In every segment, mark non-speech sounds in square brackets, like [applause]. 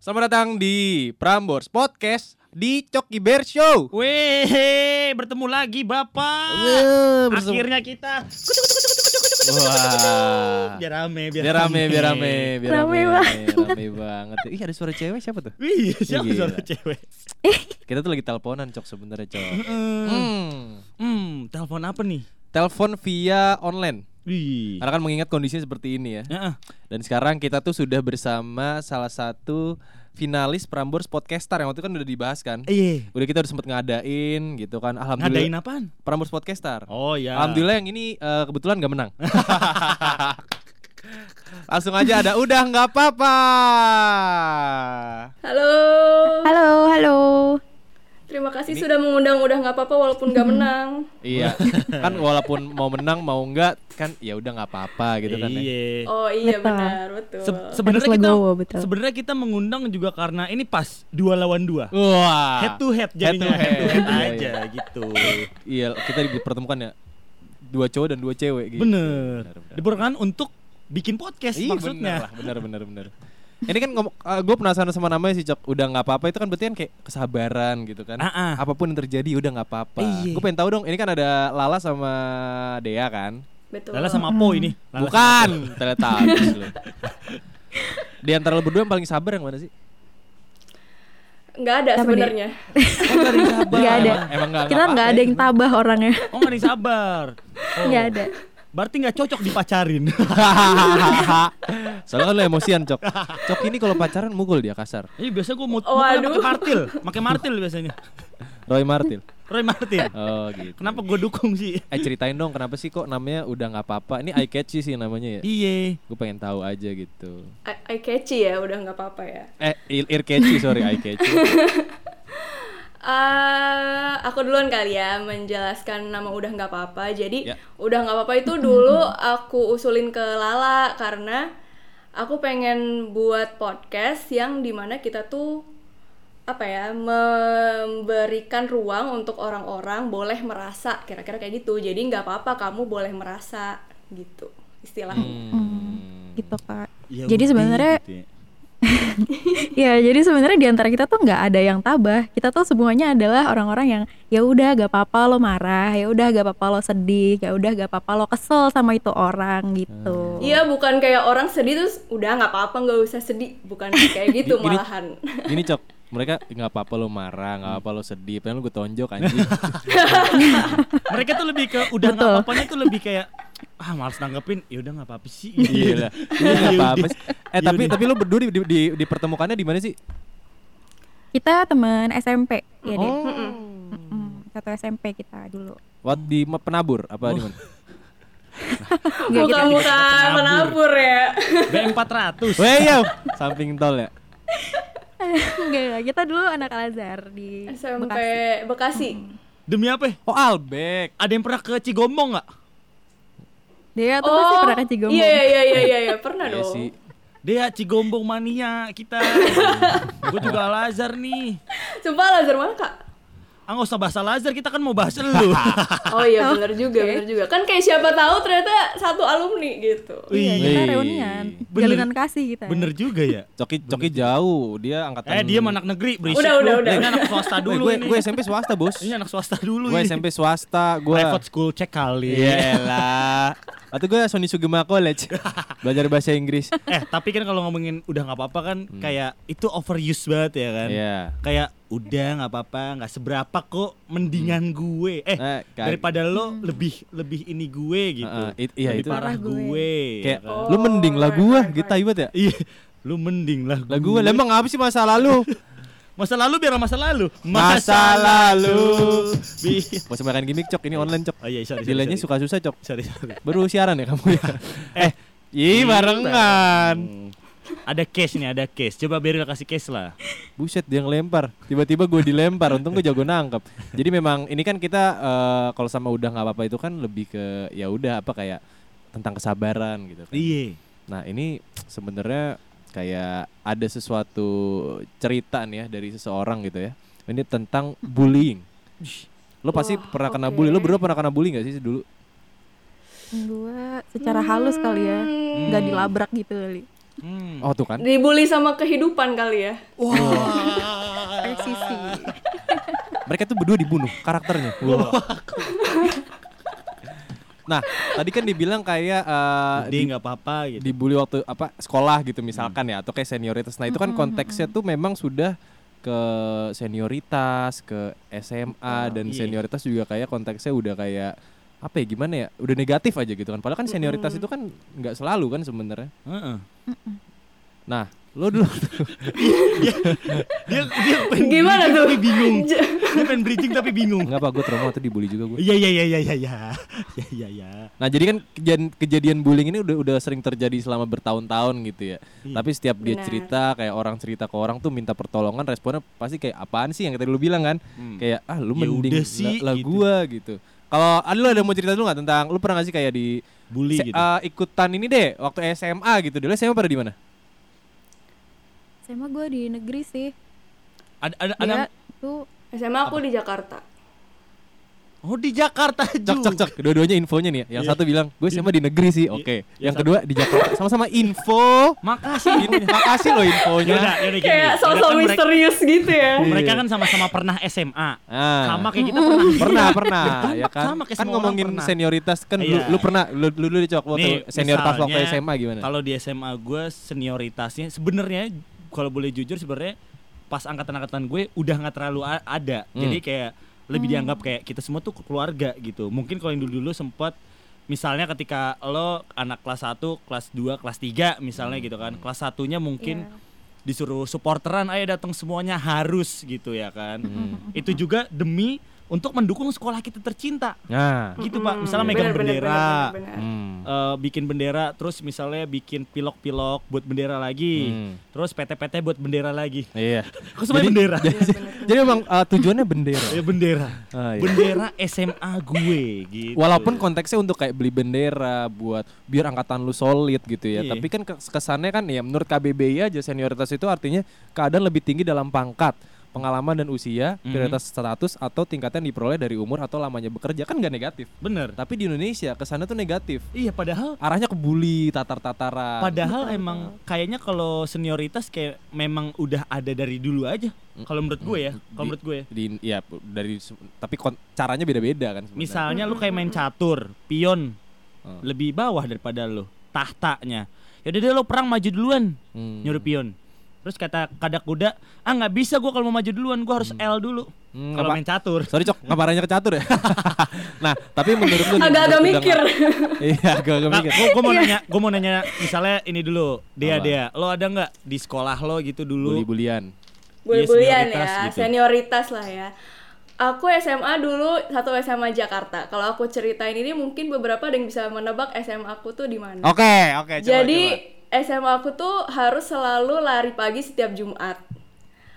Selamat datang di Prambors Podcast di Coki Bear Show. Weh, bertemu lagi Bapak. bersama- Akhirnya kita Wah. biar rame, biar, Biar rame, biar rame, biar Rame rame, banget. rame banget. Ih, ada suara cewek siapa tuh? Wih, siapa Gila. suara cewek? Kita tuh lagi teleponan, Cok sebenarnya, Cok. Hmm. hmm, telepon apa nih? Telepon via online. Wih. Karena kan mengingat kondisinya seperti ini ya. Heeh. Dan sekarang kita tuh sudah bersama salah satu finalis Prambors Podcaster yang waktu itu kan udah dibahas kan. Iya. Udah kita udah sempet ngadain gitu kan. Ngadain Alhamdulillah. apaan? Prambors Podcaster. Oh ya. Alhamdulillah yang ini eh, kebetulan nggak menang. [laughs] Langsung aja ada udah nggak apa-apa. Halo. Halo, halo. Terima kasih sudah mengundang udah nggak apa-apa walaupun nggak menang. Iya, [laughs] kan walaupun mau menang mau enggak kan ya udah nggak apa-apa gitu kan. ya. Iya. Oh iya Betul. benar betul. Se- sebenarnya kita sebenarnya kita mengundang juga karena ini pas dua lawan dua. Wah. Head to head jadinya to head to head, head. aja gitu. Iya, kita dipertemukan ya dua cowok dan dua cewek gitu. Bener. Bener, bener. Diperlukan untuk bikin podcast Iya, bener maksudnya. lah, bener bener bener. Ini kan ngomong, gue penasaran sama namanya sih Cok. Udah nggak apa-apa itu kan berarti kan kayak kesabaran gitu kan. Ah. Apa pun yang terjadi udah nggak apa-apa. Iya. Gue pengen tahu dong. Ini kan ada Lala sama Dea kan. betul. Lala sama Po ini. Lala Bukan, Teletubbies loh. Di antara lo berdua yang paling sabar yang mana sih? nggak ada sebenarnya. Nggak ada. Emang nggak Kita nggak ada yang tabah orangnya. Oh nggak ada yang sabar. Oh. Nggak ada. Berarti nggak cocok dipacarin. [laughs] Soalnya kan lo emosian Cok. Cok ini kalau pacaran mukul dia kasar. Iya biasa gue mau Oh, pakai martil, pakai martil biasanya. Roy Martil. Roy Martin. Oh gitu. Kenapa gue dukung sih? Eh ceritain dong kenapa sih kok namanya udah nggak apa-apa? Ini eye catchy sih namanya ya. Iya. Gue pengen tahu aja gitu. Eye catchy ya udah nggak apa-apa ya. Eh ear ear catchy sorry eye catchy. [laughs] Ah, aku duluan kali ya menjelaskan nama udah nggak apa-apa. Jadi Ya. udah nggak apa-apa itu dulu aku usulin ke Lala karena aku pengen buat podcast yang di mana kita tuh apa ya memberikan ruang untuk orang-orang boleh merasa kira-kira kayak gitu. Jadi nggak apa-apa kamu boleh merasa gitu istilahnya. Hmm. Gitu kak. Ya Jadi sebenarnya gitu ya. Ya jadi sebenarnya di antara kita tuh nggak ada yang tabah. Kita tuh semuanya adalah orang-orang yang ya udah gak apa-apa lo marah, ya udah gak apa-apa lo sedih, ya udah gak apa-apa lo kesel sama itu orang gitu. Iya bukan kayak orang sedih terus udah nggak apa-apa nggak usah sedih bukan kayak gitu Gini- malahan. Gini cok, mereka nggak apa-apa lo marah, nggak apa-apa lo sedih, padahal gue tonjok anjing. [laughs] Mereka tuh lebih ke udah nggak apa-apanya tuh lebih kayak ah males nanggepin. Ya udah nggak apa-apa sih. Iya lah, ini nggak apa-apa. Eh tapi Yaudah. tapi lo berdua di, di, di, dipertemukannya di mana sih? Kita teman SMP ya deh. Oh, Mm, Satu SMP kita dulu. What di penabur apa di mana? [laughs] Bukan-bukan penabur. menabur ya. B400. Weh yo, samping tol ya. Enggak, enggak. kita dulu anak Al Azhar di SMP Bekasi. Bekasi. Demi apa? Oh Albek. Ada yang pernah ke Cigombong nggak? Dia tuh pasti pernah ke Cigombong. Iya iya iya iya iya pernah Iya dong. sih. Dia Cigombong mania kita. Gue juga Al Azhar nih. Sumpah Lazar mana kak? Ah nggak usah bahas Al Azhar, kita kan mau bahas lu. [laughs] Oh iya bener [laughs] juga bener juga. Kan kayak siapa tahu ternyata satu alumni gitu. Iya, kita reunian. Bener. Jalinan kasih kita. Bener juga ya. Coki Coki jauh, dia angkatan. Eh dia anak negeri berisik Udah, udah, udah. Ini anak swasta dulu gue gue SMP swasta bos. Ini anak swasta dulu Gue. SMP swasta, gue. Private school cek kali. Iya lah. [laughs] Atau gue Sony Sugima College [laughs] belajar bahasa Inggris. eh tapi kan kalau ngomongin udah nggak apa-apa kan kayak itu overuse banget ya kan. Hmm. Iya. Kayak udah nggak apa-apa nggak seberapa kok mendingan gue. Eh, Eh, kag- daripada lo lebih lebih ini gue gitu. Heeh, it- iya, lebih itu. parah Parah gue. gue. Kayak ya kan? lu mending lah gue, gitu hebat ya. Iya. Lu mending lah Lah gue, lah emang apa sih masa lalu? [laughs] Masa lalu biar masa lalu. Masa lalu. Bi- Mau makan gimmick cok, ini online cok. Oh iya, sorry. suka susah cok. Sorry, sorry. Baru siaran ya kamu ya. [laughs] eh, ih barengan. Hmm. Ada case nih, ada case. Coba Beril kasih case lah. Buset dia ngelempar. Tiba-tiba gue dilempar. Untung gue jago nangkep. Jadi memang ini kan kita eh, kalau sama udah nggak apa-apa itu kan lebih ke ya udah apa kayak tentang kesabaran gitu. Kan. Iya. Nah ini sebenarnya kayak ada sesuatu cerita nih ya dari seseorang gitu ya. Ini tentang bullying. Lo pasti Wah, pernah kena oke. bully. Lo berdua pernah kena bully gak sih dulu? Gua secara halus kali ya, nggak dilabrak gitu kali. Hmm. Oh tuh kan. Dibully sama kehidupan kali ya. Presisi. Mereka tuh berdua dibunuh karakternya. Nah, tadi kan dibilang kayak eh, Dia nggak apa-apa gitu. dibully waktu apa sekolah gitu misalkan ya atau kayak senioritas. Nah, itu kan konteksnya tuh memang sudah ke senioritas, ke SMA dan iya. senioritas juga kayak konteksnya udah kayak apa ya gimana ya? Udah negatif aja gitu kan. Padahal kan senioritas itu kan nggak selalu kan sebenarnya. Heeh. Nah, lo dulu [laughs] Dia dia pengen Gimana tuh? Tapi bingung. [laughs] Dia pengen bridging tapi bingung. nggak apa gue trauma tuh dibully juga gue. Iya iya iya iya iya iya iya iya iya. Nah jadi kan kejadian, kejadian bullying ini udah udah sering terjadi selama bertahun-tahun gitu ya. Iya. Tapi setiap dia Benar. cerita kayak orang cerita ke orang tuh minta pertolongan responnya pasti kayak apaan sih yang tadi lu bilang kan? Hmm. Kayak ah lu Ya mending udah sih, lah, lah gitu. gua gitu. Kalau ada lu ada mau cerita dulu nggak tentang lu pernah gak sih kayak di Bully se- gitu. eh, ikutan ini deh waktu SMA gitu. Dulu SMA pada di mana? SMA gue di negeri sih. ada ada ada tuh SMA aku di Jakarta. Oh di Jakarta Cek juga. cek cek. Dua-duanya infonya nih. ya. Yang Iya. satu bilang gue SMA di negeri sih. Oke. Yang Yang kedua di Jakarta. Sama-sama info. Makasih. In- Makasih loh infonya. Yaudah, yaudah gini. Kayak sosok kan mereka, misterius gitu ya. mereka kan sama-sama pernah SMA. Ah. Sama kayak kita pernah. pernah pernah Sama- ya kan sama kayak kan semua orang ngomongin pernah. senioritas kan lu, Iya. lu pernah lu lu dulu dicok waktu Nih, senioritas waktu SMA gimana Kalau di SMA gue senioritasnya sebenarnya kalau boleh jujur sebenarnya pas angkatan-angkatan gue udah nggak terlalu ada. Hmm. Jadi kayak lebih dianggap kayak kita semua tuh keluarga gitu. Mungkin kalau yang dulu-dulu sempat misalnya ketika lo anak kelas 1, kelas 2, kelas 3 misalnya gitu kan. Kelas satunya mungkin Iya. disuruh supporteran ayo datang semuanya harus gitu ya kan. Hmm. Itu juga demi untuk mendukung sekolah kita tercinta. nah Gitu Pak, Mm, misalnya megang bener, bener, bendera, bener, bener, bener. hmm. eh, bikin bendera, terus misalnya bikin pilok-pilok buat bendera lagi, Hmm. terus PT-PT buat bendera lagi. iya [laughs] Kok semuanya [laughs] bendera? Iya, bener. jadi memang uh, tujuannya bendera Ya bendera. Ah, iya. Bendera SMA gue gitu. Walaupun konteksnya untuk kayak beli bendera buat biar angkatan lu solid gitu ya. Iya. Tapi kan kes- kesannya kan ya menurut KBBI aja senioritas itu artinya keadaan lebih tinggi dalam pangkat, pengalaman dan usia, Mhm. prioritas status atau tingkatan yang diperoleh dari umur atau lamanya bekerja kan nggak negatif. bener. Tapi di Indonesia kesannya tuh negatif. Iya padahal Arahnya ke bully, tatar-tataran. padahal emang kayaknya kalau senioritas kayak memang udah ada dari dulu aja. Kalau menurut gue ya, kalau Di- menurut gue. di ya dari tapi kon- caranya beda-beda kan sebenarnya. Misalnya lu kayak main catur, pion Hmm. lebih bawah daripada lu, tahtanya. Yaudah deh lo perang maju duluan, Hmm. nyuruh pion. Terus kata kadak kuda, ah nggak bisa gua kalau mau maju duluan, gua harus L dulu. Hmm, kalau main catur. Sorry cok, ngaparannya ke catur ya. [laughs] nah, tapi menurut lu Agak-agak mikir. [laughs] iya, agak-agak Nah, mikir. gua, gua mau nanya, gua mau nanya misalnya ini dulu, dia Apa? dia, lo ada nggak di sekolah lo gitu dulu? Bully-bulian. Bully-bulian senioritas ya, gitu. senioritas lah ya. Aku SMA dulu satu SMA Jakarta. Kalau aku ceritain ini mungkin beberapa ada yang bisa menebak SMA aku tuh di mana. Oke, oke, coba, Jadi coba. SMA aku tuh harus selalu lari pagi setiap Jumat.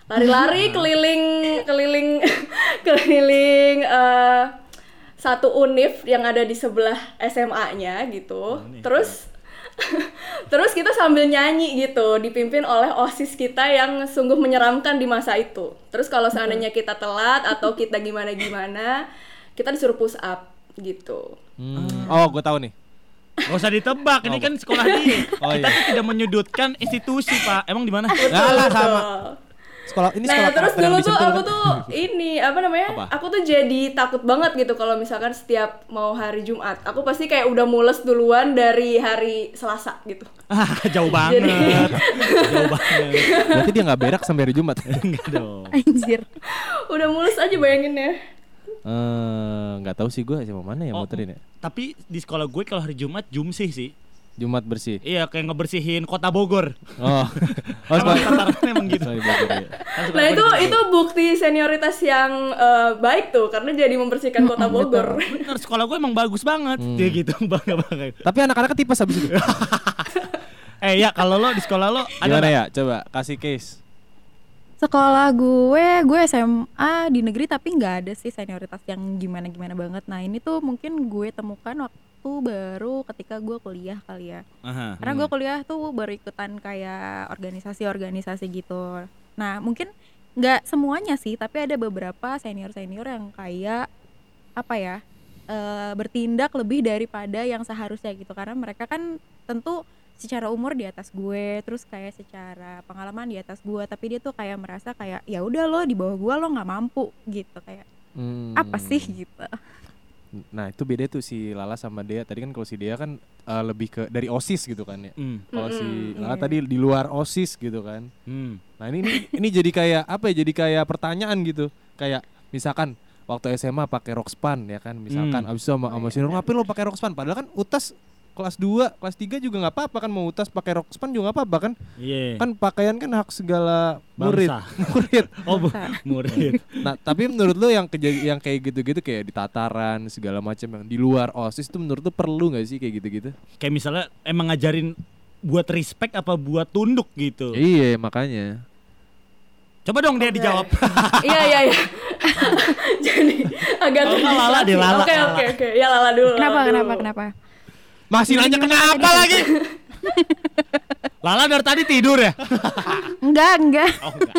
Lari-lari keliling keliling [laughs] keliling eh, satu univ yang ada di sebelah SMA-nya gitu. Terus [laughs] terus kita sambil nyanyi gitu, dipimpin oleh OSIS kita yang sungguh menyeramkan di masa itu. Terus kalau seandainya kita telat atau kita gimana-gimana, kita disuruh push up gitu. Hmm. Oh, gue tahu nih. Gak usah ditebak, ini kan sekolah dia. [laughs] Oh, Kita iya. tuh tidak menyudutkan institusi pak. Emang di mana? Nah, lah, sama. Sekolah ini Nah sekolah terus dulu tuh aku kan? tuh ini apa namanya? Apa? Aku tuh jadi takut banget gitu kalau misalkan setiap mau hari Jumat. Aku pasti kayak udah mules duluan dari hari Selasa gitu. [laughs] Ah, [laughs] jauh banget. jauh banget. Berarti dia nggak berak sampai hari Jumat. Enggak dong. Anjir. Udah mules aja bayanginnya. Eh, nggak tahu sih gue sama mana ya Oh. muterin ya. Tapi di sekolah gue kalau hari Jumat jumsih sih. Jumat bersih. Iya kayak ngebersihin kota Bogor. Oh, [laughs] oh Emang tatarannya emang gitu. Sorry, Bogor, ya. Nah itu itu bukti senioritas yang eh, baik tuh karena jadi membersihkan kota Bogor. Bener, sekolah gue emang bagus banget. Hmm. Dia gitu [laughs] bangga banget. Tapi anak-anaknya tipes habis itu. [laughs] Eh ya kalau lo di sekolah lo ada Gimana ya? Coba kasih case. Sekolah gue, gue SMA di negeri tapi nggak ada sih senioritas yang gimana-gimana banget. Nah ini tuh mungkin gue temukan waktu baru ketika gue kuliah kali ya. Aha. Karena gue kuliah tuh baru ikutan kayak organisasi-organisasi gitu. Nah mungkin nggak semuanya sih, tapi ada beberapa senior-senior yang kayak apa ya eh, bertindak lebih daripada yang seharusnya gitu. Karena mereka kan tentu secara umur di atas gue terus kayak secara pengalaman di atas gue tapi dia tuh kayak merasa kayak ya udah lo di bawah gue lo nggak mampu gitu kayak Hmm. apa sih gitu Nah itu beda tuh si Lala sama Dea. Tadi kan kalau si Dea kan eh, lebih ke dari osis gitu kan ya. Hmm. Kalau si Lala iya. tadi di luar osis gitu kan. Hmm. Nah ini ini, ini jadi kayak apa ya? Jadi kayak pertanyaan gitu. Kayak misalkan waktu SMA pakai Rockspan ya kan. Misalkan Hmm. abis itu sama, sama senior ngapain lo pakai Rockspan? Padahal kan utas kelas 2, kelas 3 juga nggak apa-apa kan mau utas pakai Rockspan juga nggak apa-apa kan. Iya. Kan pakaian kan hak segala murid. Bangsa. [laughs] murid. Oh, bu- murid. Nah, tapi menurut lo yang yang kayak gitu-gitu kayak di tataran segala macam yang di luar OSIS itu menurut lo perlu nggak sih kayak gitu-gitu? Kayak misalnya emang ngajarin buat respect apa buat tunduk gitu. Iya, makanya. Coba dong dia Oke. dijawab. [laughs] iya iya iya [laughs] jadi agak nggak Lala deh, terdistraksi. Lala, oke Lala. oke oke ya Lala dulu kenapa Lala dulu. kenapa kenapa Masih nanya kenapa lagi? [laughs] Lala dari tadi tidur ya? [laughs] enggak enggak Oh enggak.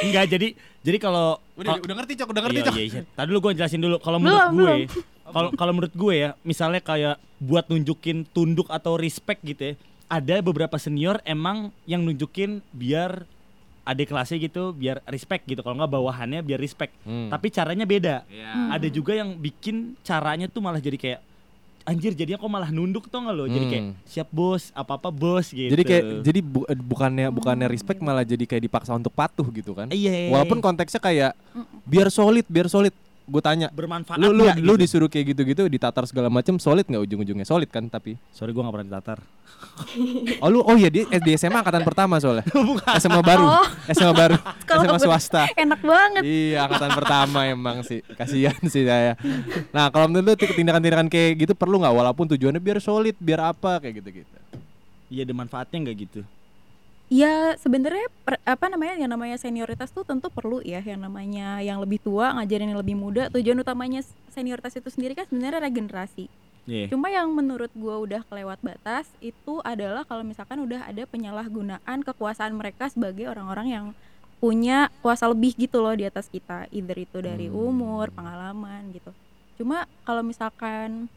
Enggak jadi jadi kalau Udah, udah ngerti cok, udah ngerti iya, cok. iya, iya. Tadi dulu gue jelasin dulu kalau Belum, menurut gue belum. kalau kalau menurut gue ya misalnya kayak buat nunjukin tunduk atau respect gitu ya ada beberapa senior emang yang nunjukin biar adik kelasnya gitu biar respect gitu kalau nggak bawahannya biar respect Hmm. tapi caranya beda Iya. ada juga yang bikin caranya tuh malah jadi kayak anjir jadinya kok malah nunduk tuh nggak lo jadi kayak Hmm. siap bos apa apa bos gitu Jadi kayak jadi bu- eh, bukannya bukannya respect malah jadi kayak dipaksa untuk patuh gitu kan? iya Walaupun konteksnya kayak biar solid, biar solid. Gue tanya, bermanfaat lu lu nggak lu gitu. disuruh kayak gitu-gitu ditatar segala macam solid nggak ujung-ujungnya? Solid kan tapi. Sorry gue nggak pernah ditatar. [laughs] Oh lu oh iya di di SMA angkatan pertama soalnya. [laughs] SMA baru. Oh. SMA baru. [laughs] SMA swasta. enak banget. Iya angkatan pertama emang sih. Kasihan sih saya. Nah kalau menurut lu tindakan-tindakan kayak gitu perlu nggak? Walaupun tujuannya biar solid biar apa kayak gitu-gitu. Iya ada manfaatnya nggak gitu Ya sebenarnya apa namanya yang namanya senioritas tuh tentu perlu ya yang namanya yang lebih tua ngajarin yang lebih muda tujuan utamanya senioritas itu sendiri kan sebenarnya regenerasi Iya. cuma yang menurut gua udah kelewat batas itu adalah kalau misalkan udah ada penyalahgunaan kekuasaan mereka sebagai orang-orang yang punya kuasa lebih gitu loh di atas kita either itu dari Hmm. umur pengalaman gitu cuma kalau misalkan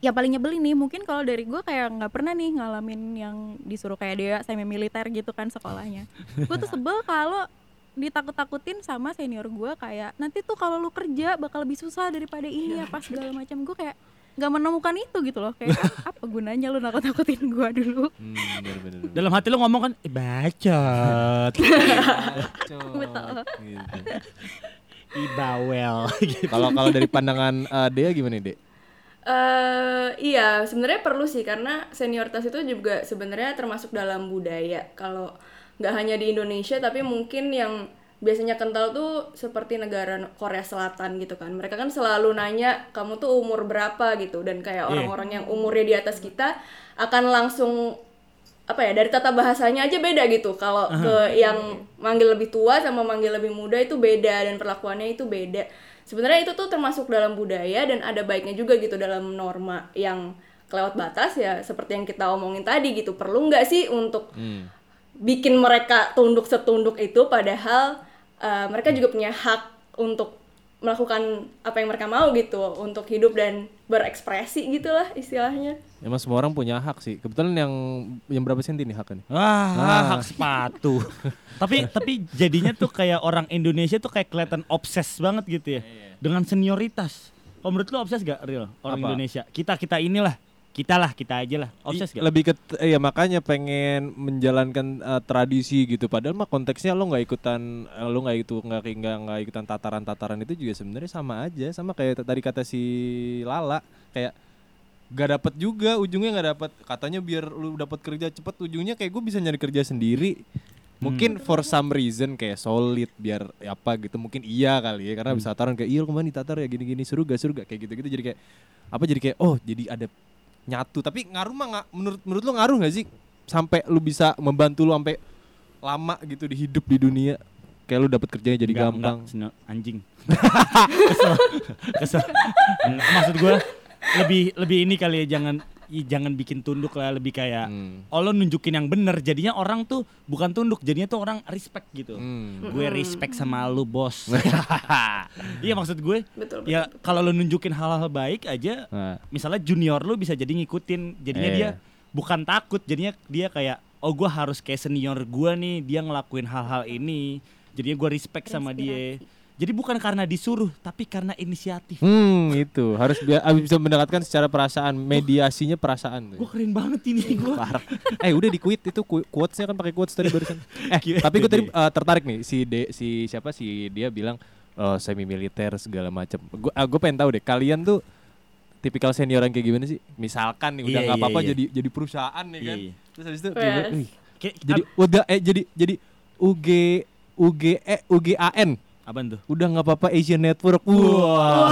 ya paling nyebelin nih mungkin kalau dari gue kayak nggak pernah nih ngalamin yang disuruh kayak dia semi militer gitu kan sekolahnya. Gue tuh sebel kalau ditakut-takutin sama senior gue kayak nanti tuh kalau lu kerja bakal lebih susah daripada ini apa segala macam. Gue kayak nggak menemukan itu gitu loh kayak "Ah, apa gunanya lu nakut-nakutin gue dulu? Hmm, bener bener dalam hati lo ngomong kan eh, [laughs] bacot. Betul. Gitu. ibawel gitu kalau kalau dari pandangan eh, Dea gimana Dek? Eh iya, sebenarnya perlu sih karena senioritas itu juga sebenarnya termasuk dalam budaya. Kalau nggak hanya di Indonesia tapi mungkin yang biasanya kental tuh seperti negara Korea Selatan gitu kan. Mereka kan selalu nanya kamu tuh umur berapa gitu dan kayak Iya. orang-orang yang umurnya di atas kita akan langsung apa ya dari tata bahasanya aja beda gitu. Kalau ke yang manggil lebih tua sama manggil lebih muda itu beda dan perlakuannya itu beda. Sebenarnya itu tuh termasuk dalam budaya dan ada baiknya juga gitu dalam norma yang kelewat batas ya seperti yang kita omongin tadi gitu. Perlu nggak sih untuk Hmm. bikin mereka tunduk setunduk itu padahal uh, mereka juga punya hak untuk melakukan apa yang mereka mau gitu untuk hidup dan berekspresi gitulah istilahnya. Emang semua orang punya hak sih. Kebetulan yang yang berapa senti nih haknya? nih? Wah, Ah. hak sepatu. [laughs] tapi tapi jadinya tuh kayak orang Indonesia tuh kayak kelihatan obses banget gitu ya dengan senioritas. Kalau menurut lu obses gak real orang Apa? Indonesia? Kita kita inilah, kita lah, kita aja lah. Obses gak? Lebih ke ya makanya pengen menjalankan eh, tradisi gitu. Padahal mah konteksnya lo nggak ikutan, eh, lo nggak itu nggak nggak nggak ikutan tataran-tataran itu juga sebenarnya sama aja. Sama kayak tadi kata si Lala kayak gak dapet juga ujungnya nggak dapet. Katanya biar lu dapat kerja cepet ujungnya kayak gue bisa nyari kerja sendiri. Mungkin for some reason kayak solid biar ya apa gitu. Mungkin iya kali ya karena bisa tataran kayak iya kemarin ditatar ya? Gini-gini seru gak seru gak kayak gitu-gitu. Jadi kayak apa jadi kayak oh jadi ada nyatu tapi ngaruh mah nggak menurut menurut lu ngaruh nggak sih sampai lu bisa membantu lu sampai lama gitu di hidup di dunia kayak lu dapat kerjanya jadi Enggak, gampang enggak, anjing. [laughs] kesel, kesel. Maksud gue lebih lebih ini kali ya jangan i- jangan bikin tunduk lah lebih kayak Hmm. oh lo nunjukin yang bener. Jadinya orang tuh bukan tunduk jadinya tuh orang respect gitu. Hmm. gue respect sama lu bos. [laughs] Iya maksud gue Betul betul. ya kalau lo nunjukin hal-hal baik aja Nah, misalnya junior lu bisa jadi ngikutin jadinya Iya. dia bukan takut jadinya dia kayak oh gua harus kayak senior gua nih dia ngelakuin hal-hal ini. Jadinya gua respect sama dia jadi bukan karena disuruh tapi karena inisiatif Hmm, itu harus bi- harus bisa mendekatkan secara perasaan, mediasinya perasaan gua keren banget ini gua Parah. Eh udah di quote itu ku- quotes-nya kan pakai quotes tadi barusan. [laughs] Eh tapi gue tadi eh, tertarik nih si de, si siapa si dia bilang oh, semi militer segala macam. Gue gue pengen tahu deh kalian tuh tipikal senior yang kayak gimana sih? Misalkan nih udah Iya, nggak iya, apa-apa iya. jadi jadi perusahaan nih kan. Iya. Terus habis itu Kayak- jadi udah eh jadi jadi UG UGE UGAN apaan tuh udah nggak apa-apa Asian Network. Wah.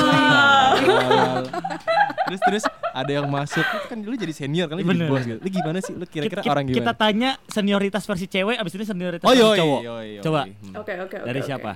terus terus ada yang masuk kan lu jadi senior kan lu jadi bos gitu. Lu gimana sih? Lu kira-kira orang gimana? kita tanya senioritas versi cewek abis ini senioritas Oh versi iya, cowok iya, iya, coba iya. Hmm. Oke oke oke. dari siapa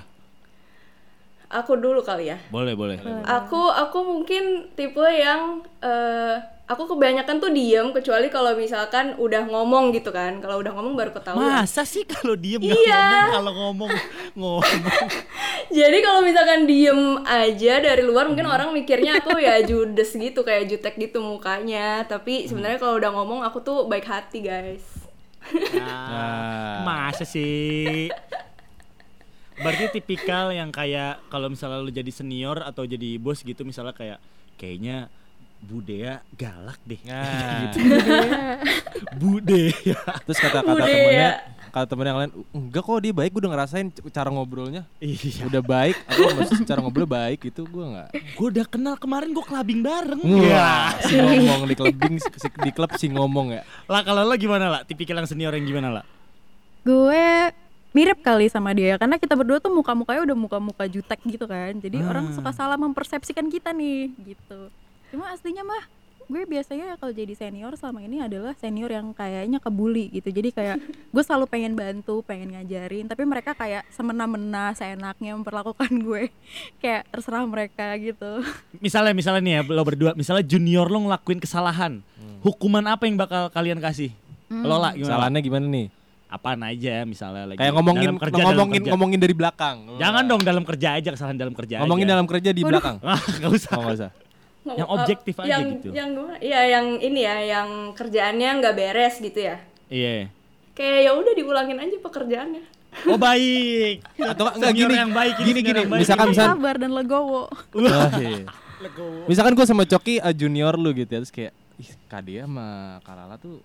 Aku dulu kali ya. boleh boleh Aku aku mungkin tipe yang eh, aku kebanyakan tuh diem kecuali kalau misalkan udah ngomong gitu kan. Kalau udah ngomong baru ketahuan. masa sih kalau diem nggak Iya. ngomong kalau ngomong ngomong [laughs] Jadi kalau misalkan diem aja dari luar mungkin orang mikirnya aku ya [laughs] judes gitu kayak jutek gitu mukanya. Tapi sebenarnya kalau udah ngomong aku tuh baik hati guys. Nah, [laughs] masa sih? Berarti tipikal yang kayak kalau misalnya lu jadi senior atau jadi bos gitu misalnya kayak kayaknya Budea galak deh. Nah, [laughs] Budea. terus kata kata Udah temennya, ya. kata temen yang lain, enggak kok dia baik, gue udah ngerasain cara ngobrolnya, iya. udah baik, aku maksud cara ngobrol baik itu gue nggak. Gue udah kenal kemarin gue kelabing bareng. Wah, si ngomong di clubbing, si- di klub si ngomong ya. Lah kalau lo gimana lah? Tipikal yang senior yang gimana lah? gue mirip kali sama dia karena kita berdua tuh muka-mukanya udah muka-muka jutek gitu kan jadi orang suka salah mempersepsikan kita nih gitu cuma aslinya mah gue biasanya kalau jadi senior selama ini adalah senior yang kayaknya kebuli gitu jadi kayak [laughs] gue selalu pengen bantu pengen ngajarin tapi mereka kayak semena-mena seenaknya memperlakukan gue [laughs] kayak terserah mereka gitu [laughs] Misalnya misalnya nih ya lo berdua, misalnya junior lo ngelakuin kesalahan, hukuman apa yang bakal kalian kasih? Lo lah gimana? Kesalahannya gimana nih? Apaan aja misalnya lagi Kayak ngomongin dalam kerja, dalam ngomongin kerja. ngomongin dari belakang. Jangan dong dalam kerja aja kesalahan dalam kerja Ngomongin aja. dalam kerja di belakang. Ah, nggak usah. Oh, nggak usah. Yang objektif eh, aja yang, gitu. Yang gimana? Iya yang ini ya, yang kerjaannya nggak beres gitu ya. Iya. Kayak ya udah diulangin aja pekerjaannya. Oh baik. [laughs] Atau enggak gini, yang baik ini, gini gini, yang baik misalkan misalkan sabar dan legowo [laughs] Wah, iya. Misalkan gue sama Coki uh, junior lu gitu ya, terus kayak ih Kadia sama Kalala tuh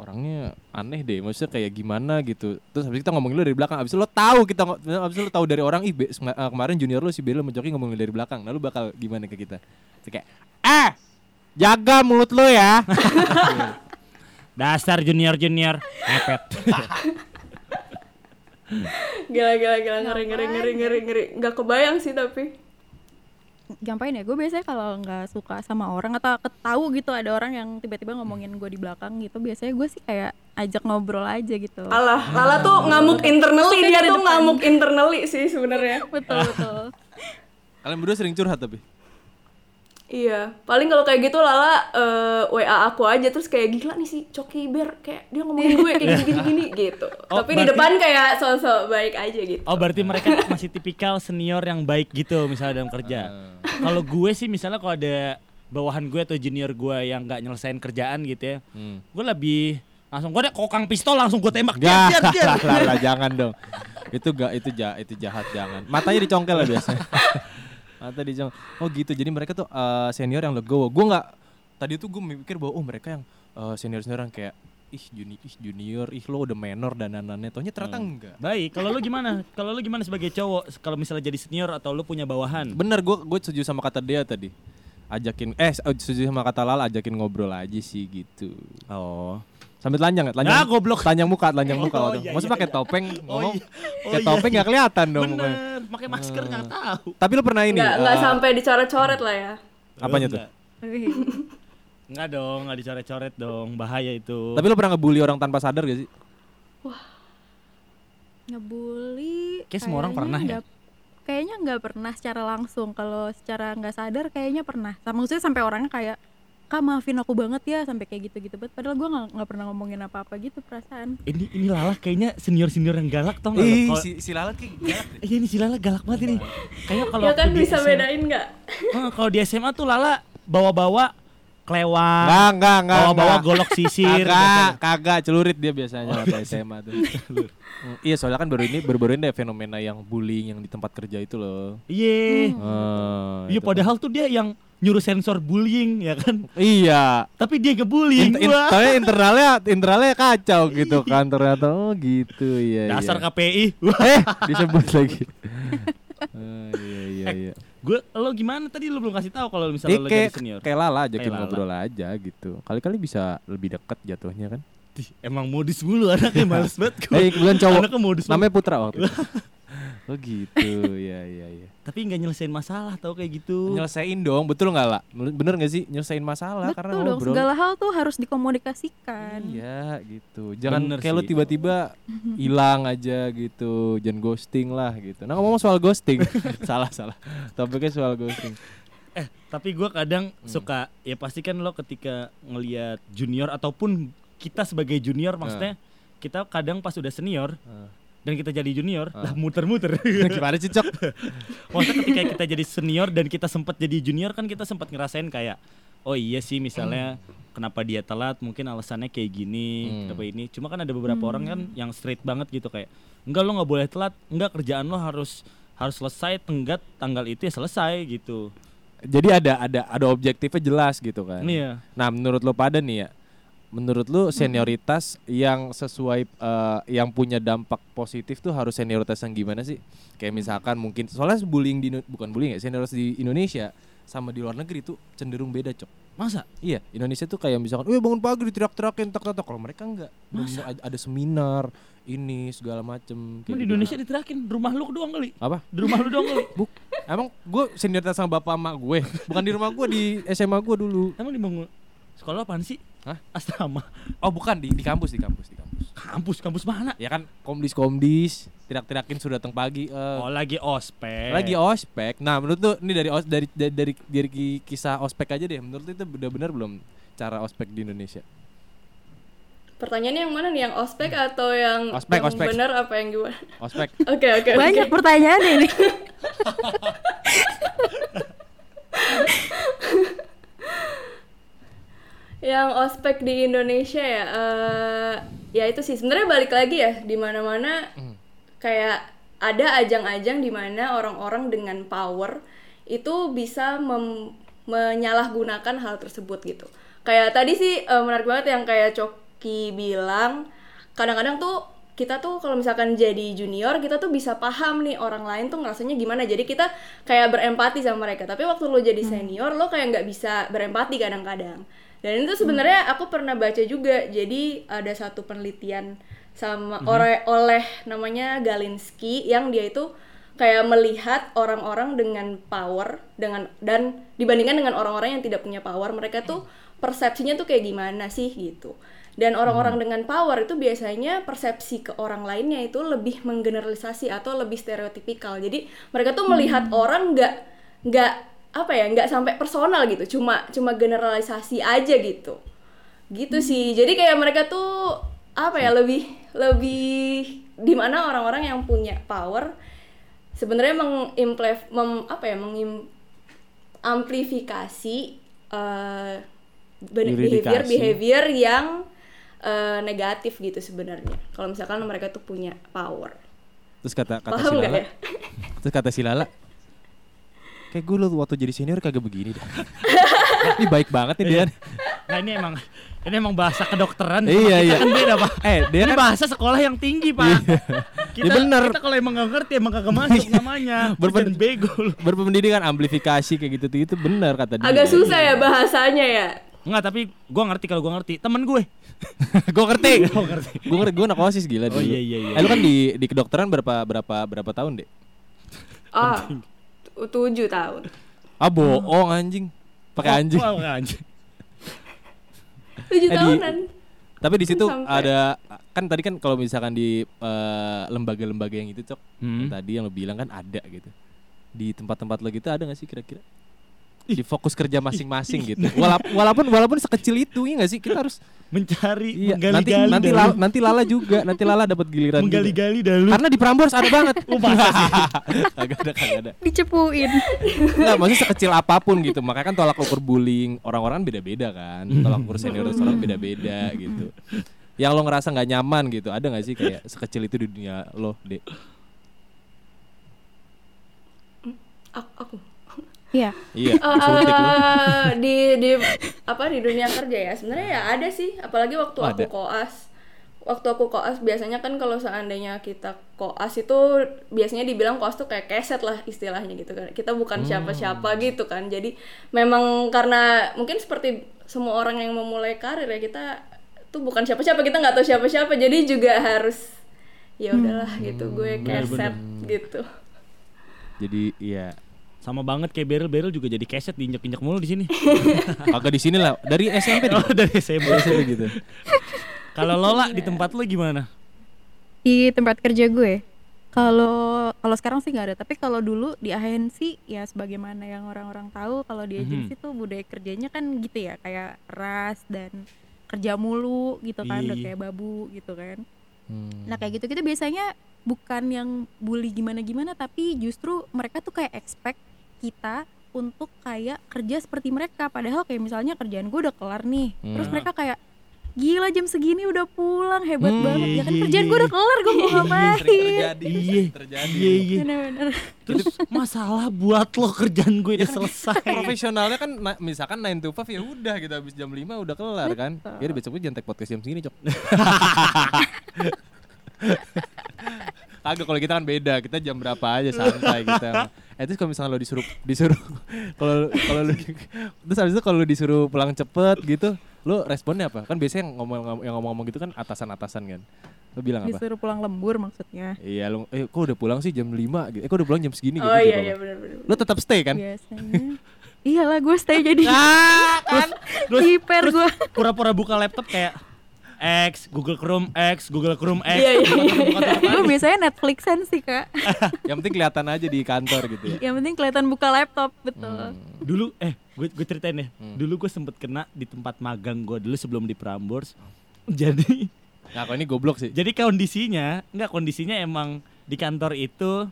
orangnya aneh deh, maksudnya kayak gimana gitu. Terus habis kita ngomongin lu dari belakang, habis lo tahu kita habis lo tahu dari orang ih Be- sema- uh, kemarin junior lu si Bella sama Coki ngomongin dari belakang. Nah, lu bakal gimana ke kita? Terus kayak eh jaga mulut lu ya. [laughs] Dasar junior junior ngepet. Gila gila gila ngeri ngeri ngeri ngeri ngeri. Nggak kebayang sih tapi. Gampain ya gue biasanya kalau nggak suka sama orang atau ketahu gitu ada orang yang tiba-tiba ngomongin gue di belakang gitu biasanya gue sih kayak ajak ngobrol aja gitu Alah, Lala tuh ngamuk internally dia di tuh depan. ngamuk internally sih sebenarnya. [laughs] betul betul Kalian berdua sering curhat tapi. Iya, paling kalau kayak gitu Lala eh, WA aku aja terus kayak gila nih si Coki Bear kayak dia ngomongin gue kayak gini-gini gitu. Oh, Tapi di berarti- depan kayak sosok baik aja gitu. Oh berarti mereka masih tipikal senior yang baik gitu misalnya dalam kerja. Kalau gue sih misalnya kalau ada bawahan gue atau junior gue yang nggak nyelesain kerjaan gitu ya, Hmm. gue lebih langsung gue ada kokang pistol langsung gue tembak. Diam. lah, lah, [laughs] jangan dong. Itu gak, itu jahat, itu jahat jangan. Matanya dicongkel lah biasanya. [laughs] Mata dicongkel. Oh gitu. Jadi mereka tuh eh, senior yang legowo. Gue nggak. Tadi tuh gue mikir bahwa oh mereka yang senior senior yang kayak ih juni, ih junior, ih lo udah menor dan danannya. Taunya ternyata enggak. Baik, kalau lu gimana? Kalau lu gimana sebagai cowok? Kalau misalnya jadi senior atau lu punya bawahan? Bener gue gue setuju sama kata dia tadi. Ajakin eh setuju sama kata Lala ajakin ngobrol aja sih gitu. Oh. Sambil telanjang ya, telanjang. Ah, goblok. Telanjang muka, telanjang muka. Oh, waktu. iya, Maksudnya iya, pakai iya. topeng Oh, ngomong. iya. Oh, Kayak iya, topeng iya. gak kelihatan dong mukanya. Bener, pakai masker nggak tahu. Tapi lo pernah ini? Nggak nggak eh, sampai dicoret-coret lah ya. Apanya Oh, tuh? Enggak. Enggak dong, enggak dicoret-coret dong, bahaya itu. Tapi lo pernah ngebully orang tanpa sadar gak sih? ngebully Kayak semua orang pernah ya? kayaknya nggak pernah secara langsung kalau secara nggak sadar kayaknya pernah sama maksudnya sampai orangnya kayak kak maafin aku banget ya sampai kayak gitu gitu banget padahal gue nggak nggak pernah ngomongin apa apa gitu perasaan ini ini Lala kayaknya senior-senior yang galak tau nggak? Ih, Kalau- si, si Lala kayak galak. Iya ini si Lala galak banget ini. Kayaknya kalau ya kan bisa SMA bedain nggak? Kalau di SMA tuh Lala bawa-bawa kelewang. Enggak, enggak, enggak. Bawa-bawa enggak. golok sisir. Kagak, kagak celurit dia biasanya waktu SMA tuh. Mm, iya, soalnya kan baru ini baru-baru ini ada fenomena yang bullying yang di tempat kerja itu loh. Iya. Ah, Iya itu padahal tuh dia yang nyuruh sensor bullying ya kan. Iya. Tapi dia ngebullying In, in, gua. tapi [laughs] internalnya internalnya kacau gitu kan ternyata. Oh gitu ya. Dasar iya. KPI. Eh, [laughs] disebut lagi. Ah, iya iya iya. Gue lo gimana tadi lo belum kasih tahu kalau misalnya lo kayak jadi senior. kayak Lala ajakin Kayak Lala. ngobrol aja gitu. Kali-kali bisa lebih dekat jatuhnya kan. Dih, Emang modus mulu [laughs] anaknya males banget gua. Eh, kebetulan cowok. Anaknya mulu. Namanya Putra waktu itu. Oh gitu, [laughs] ya ya ya. Tapi nggak nyelesain masalah tau kayak gitu. Nyelesain dong, betul nggak lah? Bener nggak sih nyelesain masalah karena Betul dong, ngobrol. segala hal tuh harus dikomunikasikan. Iya gitu. Jangan Bener kayak lu sih. tiba-tiba [laughs] hilang aja gitu. Jangan ghosting lah gitu. Nah ngomong soal ghosting, [laughs] salah salah. Topiknya soal ghosting. Eh, tapi gua kadang Hmm. suka ya pasti kan lo ketika ngelihat junior ataupun kita sebagai junior maksudnya kita kadang pas udah senior Ah. Dan kita jadi junior Ah. lah muter-muter. [laughs] Gimana sih cok? [laughs] Maksudnya ketika kita jadi senior dan kita sempat jadi junior kan kita sempat ngerasain kayak oh iya sih misalnya kenapa dia telat mungkin alasannya kayak gini Hmm. kenapa ini cuma kan ada beberapa orang kan yang straight banget gitu kayak enggak lo nggak boleh telat enggak kerjaan lo harus harus selesai tenggat tanggal itu ya selesai gitu Jadi ada ada ada objektifnya jelas gitu kan. Iya. Nah menurut lo pada nih ya, menurut lu senioritas yang sesuai eh, yang punya dampak positif tuh harus senioritas yang gimana sih? Kayak misalkan mungkin soalnya bullying di bukan bullying ya, senioritas di Indonesia sama di luar negeri tuh cenderung beda, Cok. masa Iya, Indonesia tuh kayak misalkan, "Wih, bangun pagi diteriak-teriakin tak-tak." Kalau mereka enggak. Bener-bener ada- ada seminar ini segala macem kayak di gitu. Indonesia diterakin rumah lu doang kali Apa? di rumah lu doang kali [laughs] Buk. Emang gue senioritas sama bapak emak gue, bukan di rumah gue di SMA gue dulu. emang di bangun sekolah apaan sih Hah? asrama Oh, bukan di di kampus, di kampus, di kampus. kampus kampus mana Ya kan komdis komdis tirak-tirakin sudah datang pagi eh, oh lagi ospek lagi ospek. Nah, menurut tuh ini dari os, dari, dari dari dari ki- kisah ospek aja deh. Menurut itu benar-benar belum cara ospek di Indonesia? Pertanyaannya yang mana nih? Yang ospek atau yang, Ospek, yang ospek. benar apa yang gimana? Ospek. [laughs] Oke oke oke. Banyak pertanyaan ini. [laughs] [laughs] Yang ospek di Indonesia ya, eh, ya itu sih. Sebenarnya balik lagi ya di mana-mana kayak ada ajang-ajang di mana orang-orang dengan power itu bisa mem- menyalahgunakan hal tersebut gitu. Kayak tadi sih eh, menarik banget yang kayak Coki bilang, kadang-kadang tuh kita tuh kalau misalkan jadi junior kita tuh bisa paham nih orang lain tuh ngerasanya gimana. Jadi kita kayak berempati sama mereka. Tapi waktu lo jadi senior lo kayak nggak bisa berempati kadang-kadang dan itu sebenarnya aku pernah baca juga. Jadi ada satu penelitian sama oleh oleh namanya Galinsky yang dia itu kayak melihat orang-orang dengan power dengan dan dibandingkan dengan orang-orang yang tidak punya power mereka tuh persepsinya tuh kayak gimana sih gitu. Dan orang-orang dengan power itu biasanya persepsi ke orang lainnya itu lebih menggeneralisasi atau lebih stereotipikal. Jadi mereka tuh melihat orang nggak nggak apa ya nggak sampai personal gitu cuma cuma generalisasi aja gitu. Gitu sih jadi kayak mereka tuh apa ya lebih lebih di mana orang-orang yang punya power sebenarnya mengimplev mem, apa ya mengim amplifikasi eh, behavior behavior yang eh, negatif gitu sebenarnya. Kalau misalkan mereka tuh punya power. Terus kata kata paham si nggak Lala. ya? Terus kata si Lala. Kayak gue lu waktu jadi senior kagak begini dah. ini baik banget nih dia. nah ini emang ini emang bahasa kedokteran Iya, iya. kan beda pak Eh, dia ini kan bahasa sekolah yang tinggi pak kita, Ya bener. kita kalau emang gak ngerti emang kagak masuk namanya Berpen- bego lu berpendidikan amplifikasi kayak gitu itu benar kata dia. agak susah ya bahasanya ya Enggak tapi gua ngerti kalau gua ngerti temen gue [laughs] gue [laughs] ngerti. Gua ngerti gue ngerti gue anak osis gila Oh, dulu. iya, iya, iya. Eh, lu kan di di kedokteran berapa berapa berapa tahun deh? ah tu- tujuh tahun Ah bohong anjing. Pakai anjing. oh, oh, anjing tujuh Eh, di- tahunan Tapi di situ Sampai. ada kan tadi kan kalau misalkan di eh, lembaga-lembaga yang itu cok Hmm. yang tadi yang lo bilang kan ada gitu. Di tempat-tempat lo gitu ada gak sih kira-kira? Di fokus kerja masing-masing gitu. Walap- walaupun walaupun sekecil itu ya nggak sih kita harus mencari iya nanti nanti. Lala, nanti Lala juga nanti Lala dapat giliran juga. menggali-gali dahulu Karena di Prambors ada banget. [laughs] Oh, kagak ada kagak ada. Dicepuin. Enggak, maksudnya sekecil apa pun gitu. Makanya kan tolak ukur bullying orang-orang kan beda-beda kan. Tolak ukur senioritas orang beda-beda gitu. Yang lo ngerasa nggak nyaman gitu, ada nggak sih kayak sekecil itu di dunia lo, Dek? Aku, aku. Iya. Iya, lo. Eh, di di apa di dunia kerja ya? Sebenarnya ya ada sih apalagi waktu Oh, aku ada. koas. Waktu aku koas biasanya kan kalau seandainya kita koas itu biasanya dibilang koas tuh kayak keset lah istilahnya gitu kan. Kita bukan siapa-siapa gitu kan. Jadi memang karena mungkin seperti semua orang yang memulai karir ya kita tuh bukan siapa-siapa kita nggak tahu siapa-siapa. Jadi juga harus ya udahlah gitu gue keset gitu. Jadi iya sama banget kayak Beril Beril juga jadi keset diinjek-injek mulu di sini [laughs] agak di sini lah dari SMP oh, dari SMP SMP gitu. kalau Lola di tempat lu gimana Di tempat kerja gue. Kalau kalau sekarang sih nggak ada, tapi kalau dulu di agensi ya sebagaimana yang orang-orang tahu kalau di agensi tuh budaya kerjanya kan gitu ya, kayak ras dan kerja mulu gitu kan, udah kayak babu gitu kan. Hmm. Nah kayak gitu kita biasanya bukan yang bully gimana-gimana tapi justru mereka tuh kayak expect kita untuk kayak kerja seperti mereka padahal kayak misalnya kerjaan gue udah kelar nih terus Hmm. mereka kayak gila jam segini udah pulang hebat Hmm, banget ya kan iya, kerjaan iya, gue udah kelar gue mau ngapain terjadi. Iya. terjadi. iya iya terus masalah buat lo kerjaan gue udah selesai Profesionalnya kan na- misalkan 9 to 5 ya udah gitu habis jam 5 udah kelar kan. Ya udah besoknya jangan take podcast jam segini, Cok. [laughs] Kagak kalau kita kan beda, kita jam berapa aja santai kita. Eh terus kalau misalnya lo disuruh disuruh [laughs] kalau kalau lu terus habis itu kalau lu disuruh pulang cepet gitu, lo responnya apa? Kan biasanya yang ngomong yang ngomong-ngomong gitu kan atasan-atasan kan. Lo bilang apa? disuruh pulang lembur maksudnya Iya, lo eh kok udah pulang sih jam 5 gitu. Eh kok udah pulang jam segini gitu. oh iya jawab iya lo. benar-benar Lo tetap stay kan? biasanya iyalah gue stay jadi [laughs] kan [laughs] terus hiper gue pura-pura buka laptop kayak X, Google Chrome X, Google Chrome X. Iya, iya. gue biasanya Netflixan sih kak [laughs] yang penting kelihatan aja di kantor gitu ya. yang penting kelihatan buka laptop betul Dulu eh gue gue ceritain ya. Hmm. Dulu gue sempet kena di tempat magang gue dulu sebelum di Prambors. [laughs] Jadi Nah, kalau ini goblok sih. jadi kondisinya enggak kondisinya emang di kantor itu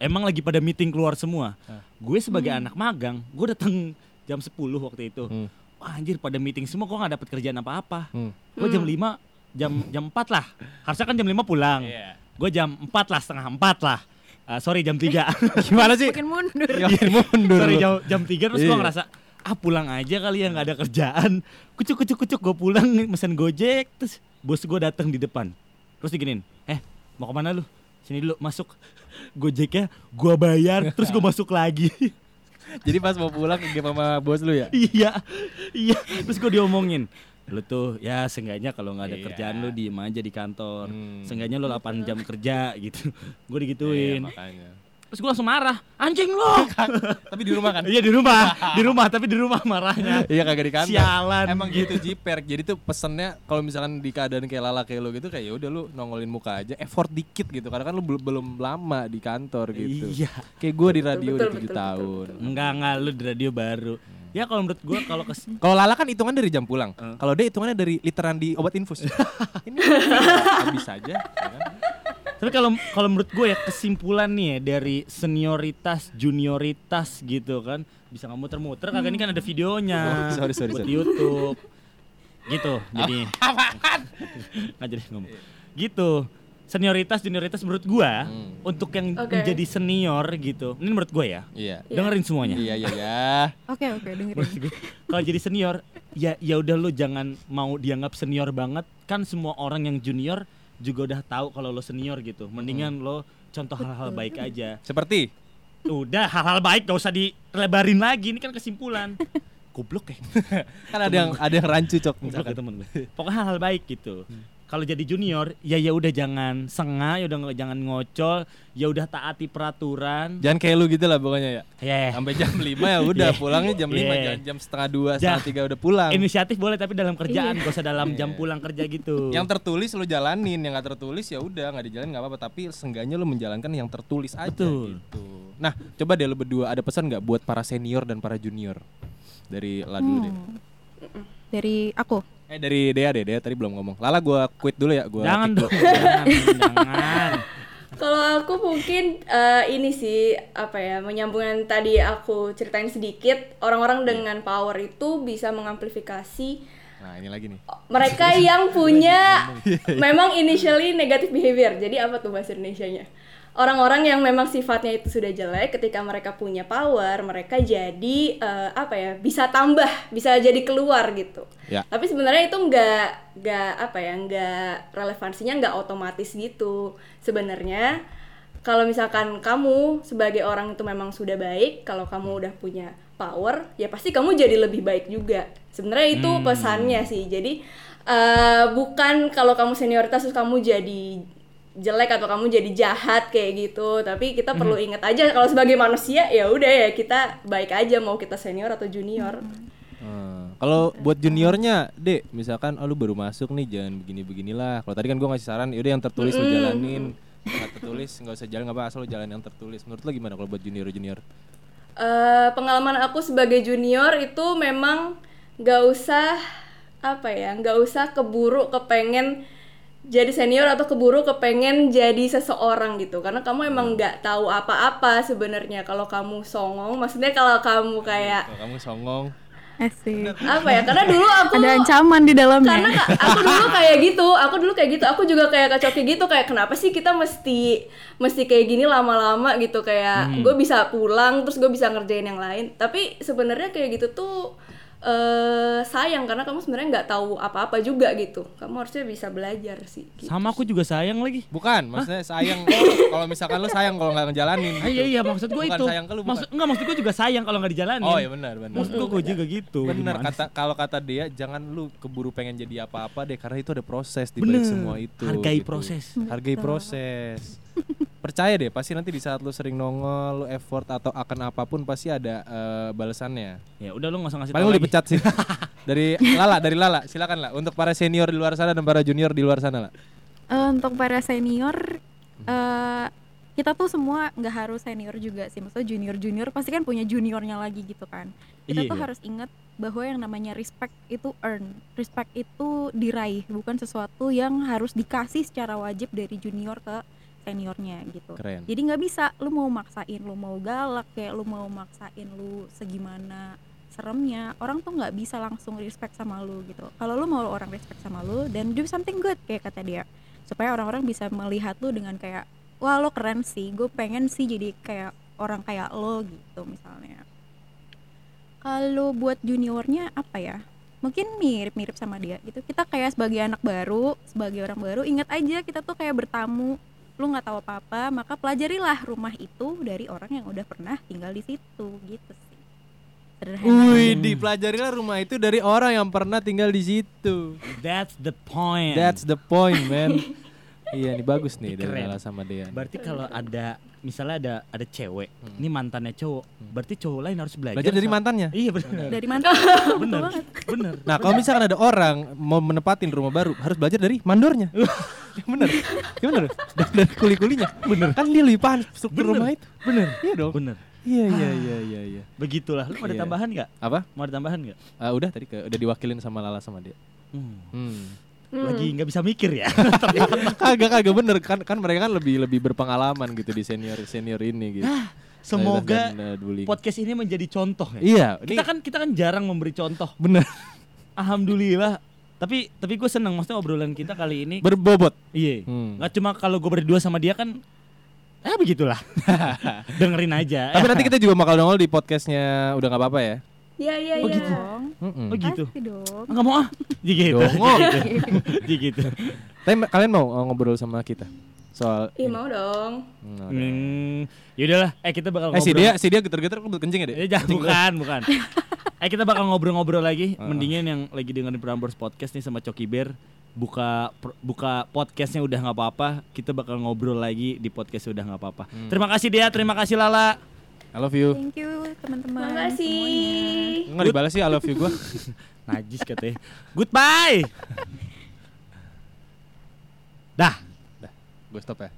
emang lagi pada meeting keluar semua. Gue sebagai anak magang, gue datang jam 10 waktu itu. Hmm. Wah, anjir pada meeting semua gue nggak dapet kerjaan apa-apa. Hmm. Gue jam 5 jam jam 4 lah. Harusnya kan jam 5 pulang. Iya. Gue jam 4 lah, setengah 4 lah. Ah, sorry jam 3 [laughs] Gimana sih? makin mundur Ya mundur. sorry jam, jam 3 terus gue Iya. ngerasa ah pulang aja kali ya nggak ada kerjaan kucuk kucuk kucuk gue pulang mesen gojek terus bos gue datang di depan terus diginin eh mau ke mana lu sini dulu masuk [laughs] gojeknya gue bayar terus gue masuk lagi [laughs] Jadi pas mau pulang ke game sama bos lu ya? iya iya terus gue diomongin lu tuh ya seenggaknya kalau nggak ada Iya. kerjaan lu diem aja di kantor Hmm. seenggaknya lu 8 jam kerja gitu gue digituin Iya, makanya. Terus gue langsung marah anjing lu [laughs] Tapi di rumah kan? iya di rumah [laughs] di rumah tapi di rumah marahnya Iya kagak di kantor. Sialan. Emang gitu jiper. Jadi tuh pesennya kalau misalkan di keadaan kayak lala kayak lo gitu kayak ya udah lu nongolin muka aja, effort dikit gitu. Karena kan lu bel- belum lama di kantor gitu. Iya. Kayak gue di radio betul, udah betul, 7 betul, tahun. Enggak enggak lu di radio baru. Ya kalau menurut gua kalau kes [laughs] Kalau Lala kan hitungan dari jam pulang. Eh. Kalau dia hitungannya dari literan di obat infus. Ini habis aja. ya kan? Tapi kalau kalau menurut gue ya kesimpulan nih ya dari senioritas, junioritas gitu kan bisa nggak muter-muter kagak ini kan ada videonya. Oh, sorry, sorry, buat sorry. di YouTube. Gitu. Jadi nggak jadi ngomong. Gitu. Senioritas, junioritas menurut gua Hmm. untuk yang Oke. menjadi senior gitu. Ini menurut gue ya. Iya. Dengerin semuanya. Iya iya ya. oke oke dengerin gue, kalau jadi senior ya ya udah lu jangan mau dianggap senior banget kan semua orang yang junior juga udah tahu kalau lo senior gitu. Mendingan lo contoh hal-hal baik aja. Seperti? Udah hal-hal baik gak usah dilebarin lagi. Ini kan kesimpulan. [laughs] Goblok ya. [laughs] Kan ada yang ada yang rancu cok. Goblok ya temen gue. Pokoknya hal-hal baik gitu kalau jadi junior ya ya udah jangan sengah ya udah nggak- jangan ngocol ya udah taati peraturan Jangan kayak lu gitu lah pokoknya ya. ya Sampai jam 5 ya udah [laughs] Yeah. pulangnya jam 5 Yeah. jangan jam setengah 2, Ja- setengah 3 udah pulang. inisiatif boleh tapi dalam kerjaan Iya. gak usah dalam jam Iya. pulang kerja gitu Yang tertulis lu jalanin, yang nggak tertulis ya udah nggak dijalanin nggak apa-apa. Tapi seenggaknya lu menjalankan yang tertulis aja Betul. gitu. Nah, coba deh lu berdua ada pesan nggak buat para senior dan para junior dari lah dulu deh. Hmm. Dari aku. Eh dari Dea deh, Dea tadi belum ngomong. Lala gua quit dulu ya, gua jangan dong jangan jangan Kalau aku mungkin eh, ini sih apa ya menyambung yang tadi aku ceritain sedikit orang-orang dengan power itu bisa mengamplifikasi Nah, ini lagi nih. mereka yang punya memang initially negative behavior. Jadi apa tuh bahasa Indonesianya? Orang-orang yang memang sifatnya itu sudah jelek ketika mereka punya power, mereka jadi eh, apa ya? bisa tambah, bisa jadi keluar gitu. Ya. Tapi sebenarnya itu nggak nggak apa ya? nggak relevansinya nggak otomatis gitu. Sebenarnya kalau misalkan kamu sebagai orang itu memang sudah baik, kalau kamu udah punya power, ya pasti kamu jadi lebih baik juga. Sebenarnya itu pesannya sih. Jadi eh, bukan kalau kamu senioritas terus kamu jadi jelek atau kamu jadi jahat kayak gitu. Tapi kita perlu ingat aja kalau sebagai manusia ya udah ya kita baik aja mau kita senior atau junior. Hmm. Kalau buat juniornya, Dek, misalkan oh lu baru masuk nih jangan begini-beginilah. Kalau tadi kan gua ngasih saran, yaudah yang tertulis lu jalanin. Nggak tertulis nggak usah jalan nggak apa asal lu jalan yang tertulis. Menurut lu gimana kalau buat junior-junior? Eh, pengalaman aku sebagai junior itu memang nggak usah apa ya nggak usah keburu kepengen jadi senior atau keburu kepengen jadi seseorang gitu. Karena kamu emang nggak tahu apa-apa sebenarnya. Kalau kamu songong maksudnya kalau kamu kayak Kalau kamu songong, Asik. apa ya? Karena dulu aku Ada ancaman di dalamnya. karena ka- aku dulu kayak gitu aku dulu kayak gitu. Aku juga kayak Kak Coki gitu kayak kenapa sih kita mesti mesti kayak gini lama-lama gitu? Kayak gue bisa pulang terus gue bisa ngerjain yang lain. Tapi sebenarnya kayak gitu tuh eh sayang karena kamu sebenarnya nggak tahu apa-apa juga gitu kamu harusnya bisa belajar sih gitu. sama aku juga sayang lagi bukan, maksudnya sayang [laughs] kalau misalkan lu sayang kalau nggak ngejalanin. Ah, iya iya maksud gue itu sayang ke lu, maksud enggak maksud gue juga sayang kalau nggak dijalanin Oh iya benar benar. maksud gue gue juga gitu Gimana kata kalau kata dia jangan lu keburu pengen jadi apa-apa deh karena itu ada proses di balik semua itu. Hargai gitu. proses. Hargai proses. [laughs] Percaya deh pasti nanti di saat lu sering nongol, lu effort atau akan apa pun pasti ada eh, balasannya. ya udah lu nggak usah ngasih Paling lu dipecat sih. [laughs] dari Lala, dari Lala, silakan lah untuk para senior di luar sana dan para junior di luar sana lah. Eh, untuk para senior eh kita tuh semua nggak harus senior juga sih maksudnya junior junior pasti kan punya juniornya lagi gitu kan kita Iya, tuh iya. harus ingat bahwa yang namanya respect itu earn respect itu diraih bukan sesuatu yang harus dikasih secara wajib dari junior ke seniornya gitu. Keren. jadi nggak bisa lu mau maksain lu mau galak kayak lu mau maksain lu segimana seremnya orang tuh nggak bisa langsung respect sama lu gitu. Kalau lu mau orang respect sama lu dan do something good kayak kata dia. Supaya orang-orang bisa melihat lu dengan kayak wah lo keren sih gue pengen sih jadi kayak orang kayak lo gitu misalnya. Kalau buat juniornya apa ya? Mungkin mirip-mirip sama dia gitu. Kita kayak sebagai anak baru sebagai orang baru ingat aja kita tuh kayak bertamu lu nggak tahu apa-apa maka pelajarilah rumah itu dari orang yang udah pernah tinggal di situ gitu sih sederhana Wih, dipelajarilah rumah itu dari orang yang pernah tinggal di situ. that's the point That's the point, man. [laughs] iya, ini bagus nih dari keren. Lala sama Dean. berarti kalau ada misalnya ada ada cewek ini mantannya cowok berarti cowok lain harus belajar Belajar dari mantannya. iya benar dari mana [laughs] benar benar Nah, kalau misalkan ada orang mau menempatin rumah baru, harus belajar dari mandornya. [laughs] Yang bener. Yang bener. Dari, dari kuli-kulinya. Bener. Kan dia lebih paham struktur Bener. rumah itu. Bener. Iya dong. benar Iya, iya, iya, iya, iya. [sighs] begitulah lu mau ada Iya. tambahan nggak Apa? mau ada tambahan nggak Ah, udah tadi ke, udah diwakilin sama Lala sama dia. Hmm. Hmm. Lagi nggak bisa mikir ya. [laughs] Kagak kagak bener. Kan kan mereka kan lebih lebih berpengalaman gitu di senior senior ini gitu. semoga Dan, uh, podcast ini menjadi contoh ya. Iya, ini kita kan kita kan jarang memberi contoh. Bener. Alhamdulillah. Tapi tapi gue seneng maksudnya obrolan kita kali ini berbobot. iya. Hmm. nggak cuma kalau gue berdua sama dia kan eh begitulah. [laughs] Dengerin aja. Tapi nanti kita juga bakal nongol di podcastnya udah nggak apa-apa ya. Iya iya Oh, iya. gitu. Mm-mm. oh gitu Pasti dong nggak mau ah [laughs] Jadi gitu Dongo. [laughs] Jadi gitu Tapi kalian mau uh, ngobrol sama kita soal Ih ini? mau dong. Hmm, hmm, yaudahlah eh kita bakal Eh si ngobrol dia si dia geter-geter lu kencing ya, Dek? Eh, jangan, lu. bukan, bukan. [laughs] eh kita bakal ngobrol-ngobrol lagi. Mendingan yang lagi dengerin Prambors Podcast nih sama Coki Bear. buka pr- buka podcastnya udah nggak apa-apa kita bakal ngobrol lagi di podcast udah nggak apa-apa Hmm. terima kasih dia terima kasih Lala I love you. Thank you teman-teman. Makasih. Enggak dibalas sih I love you gua. [laughs] najis katanya goodbye [laughs] dah Gue stop ya.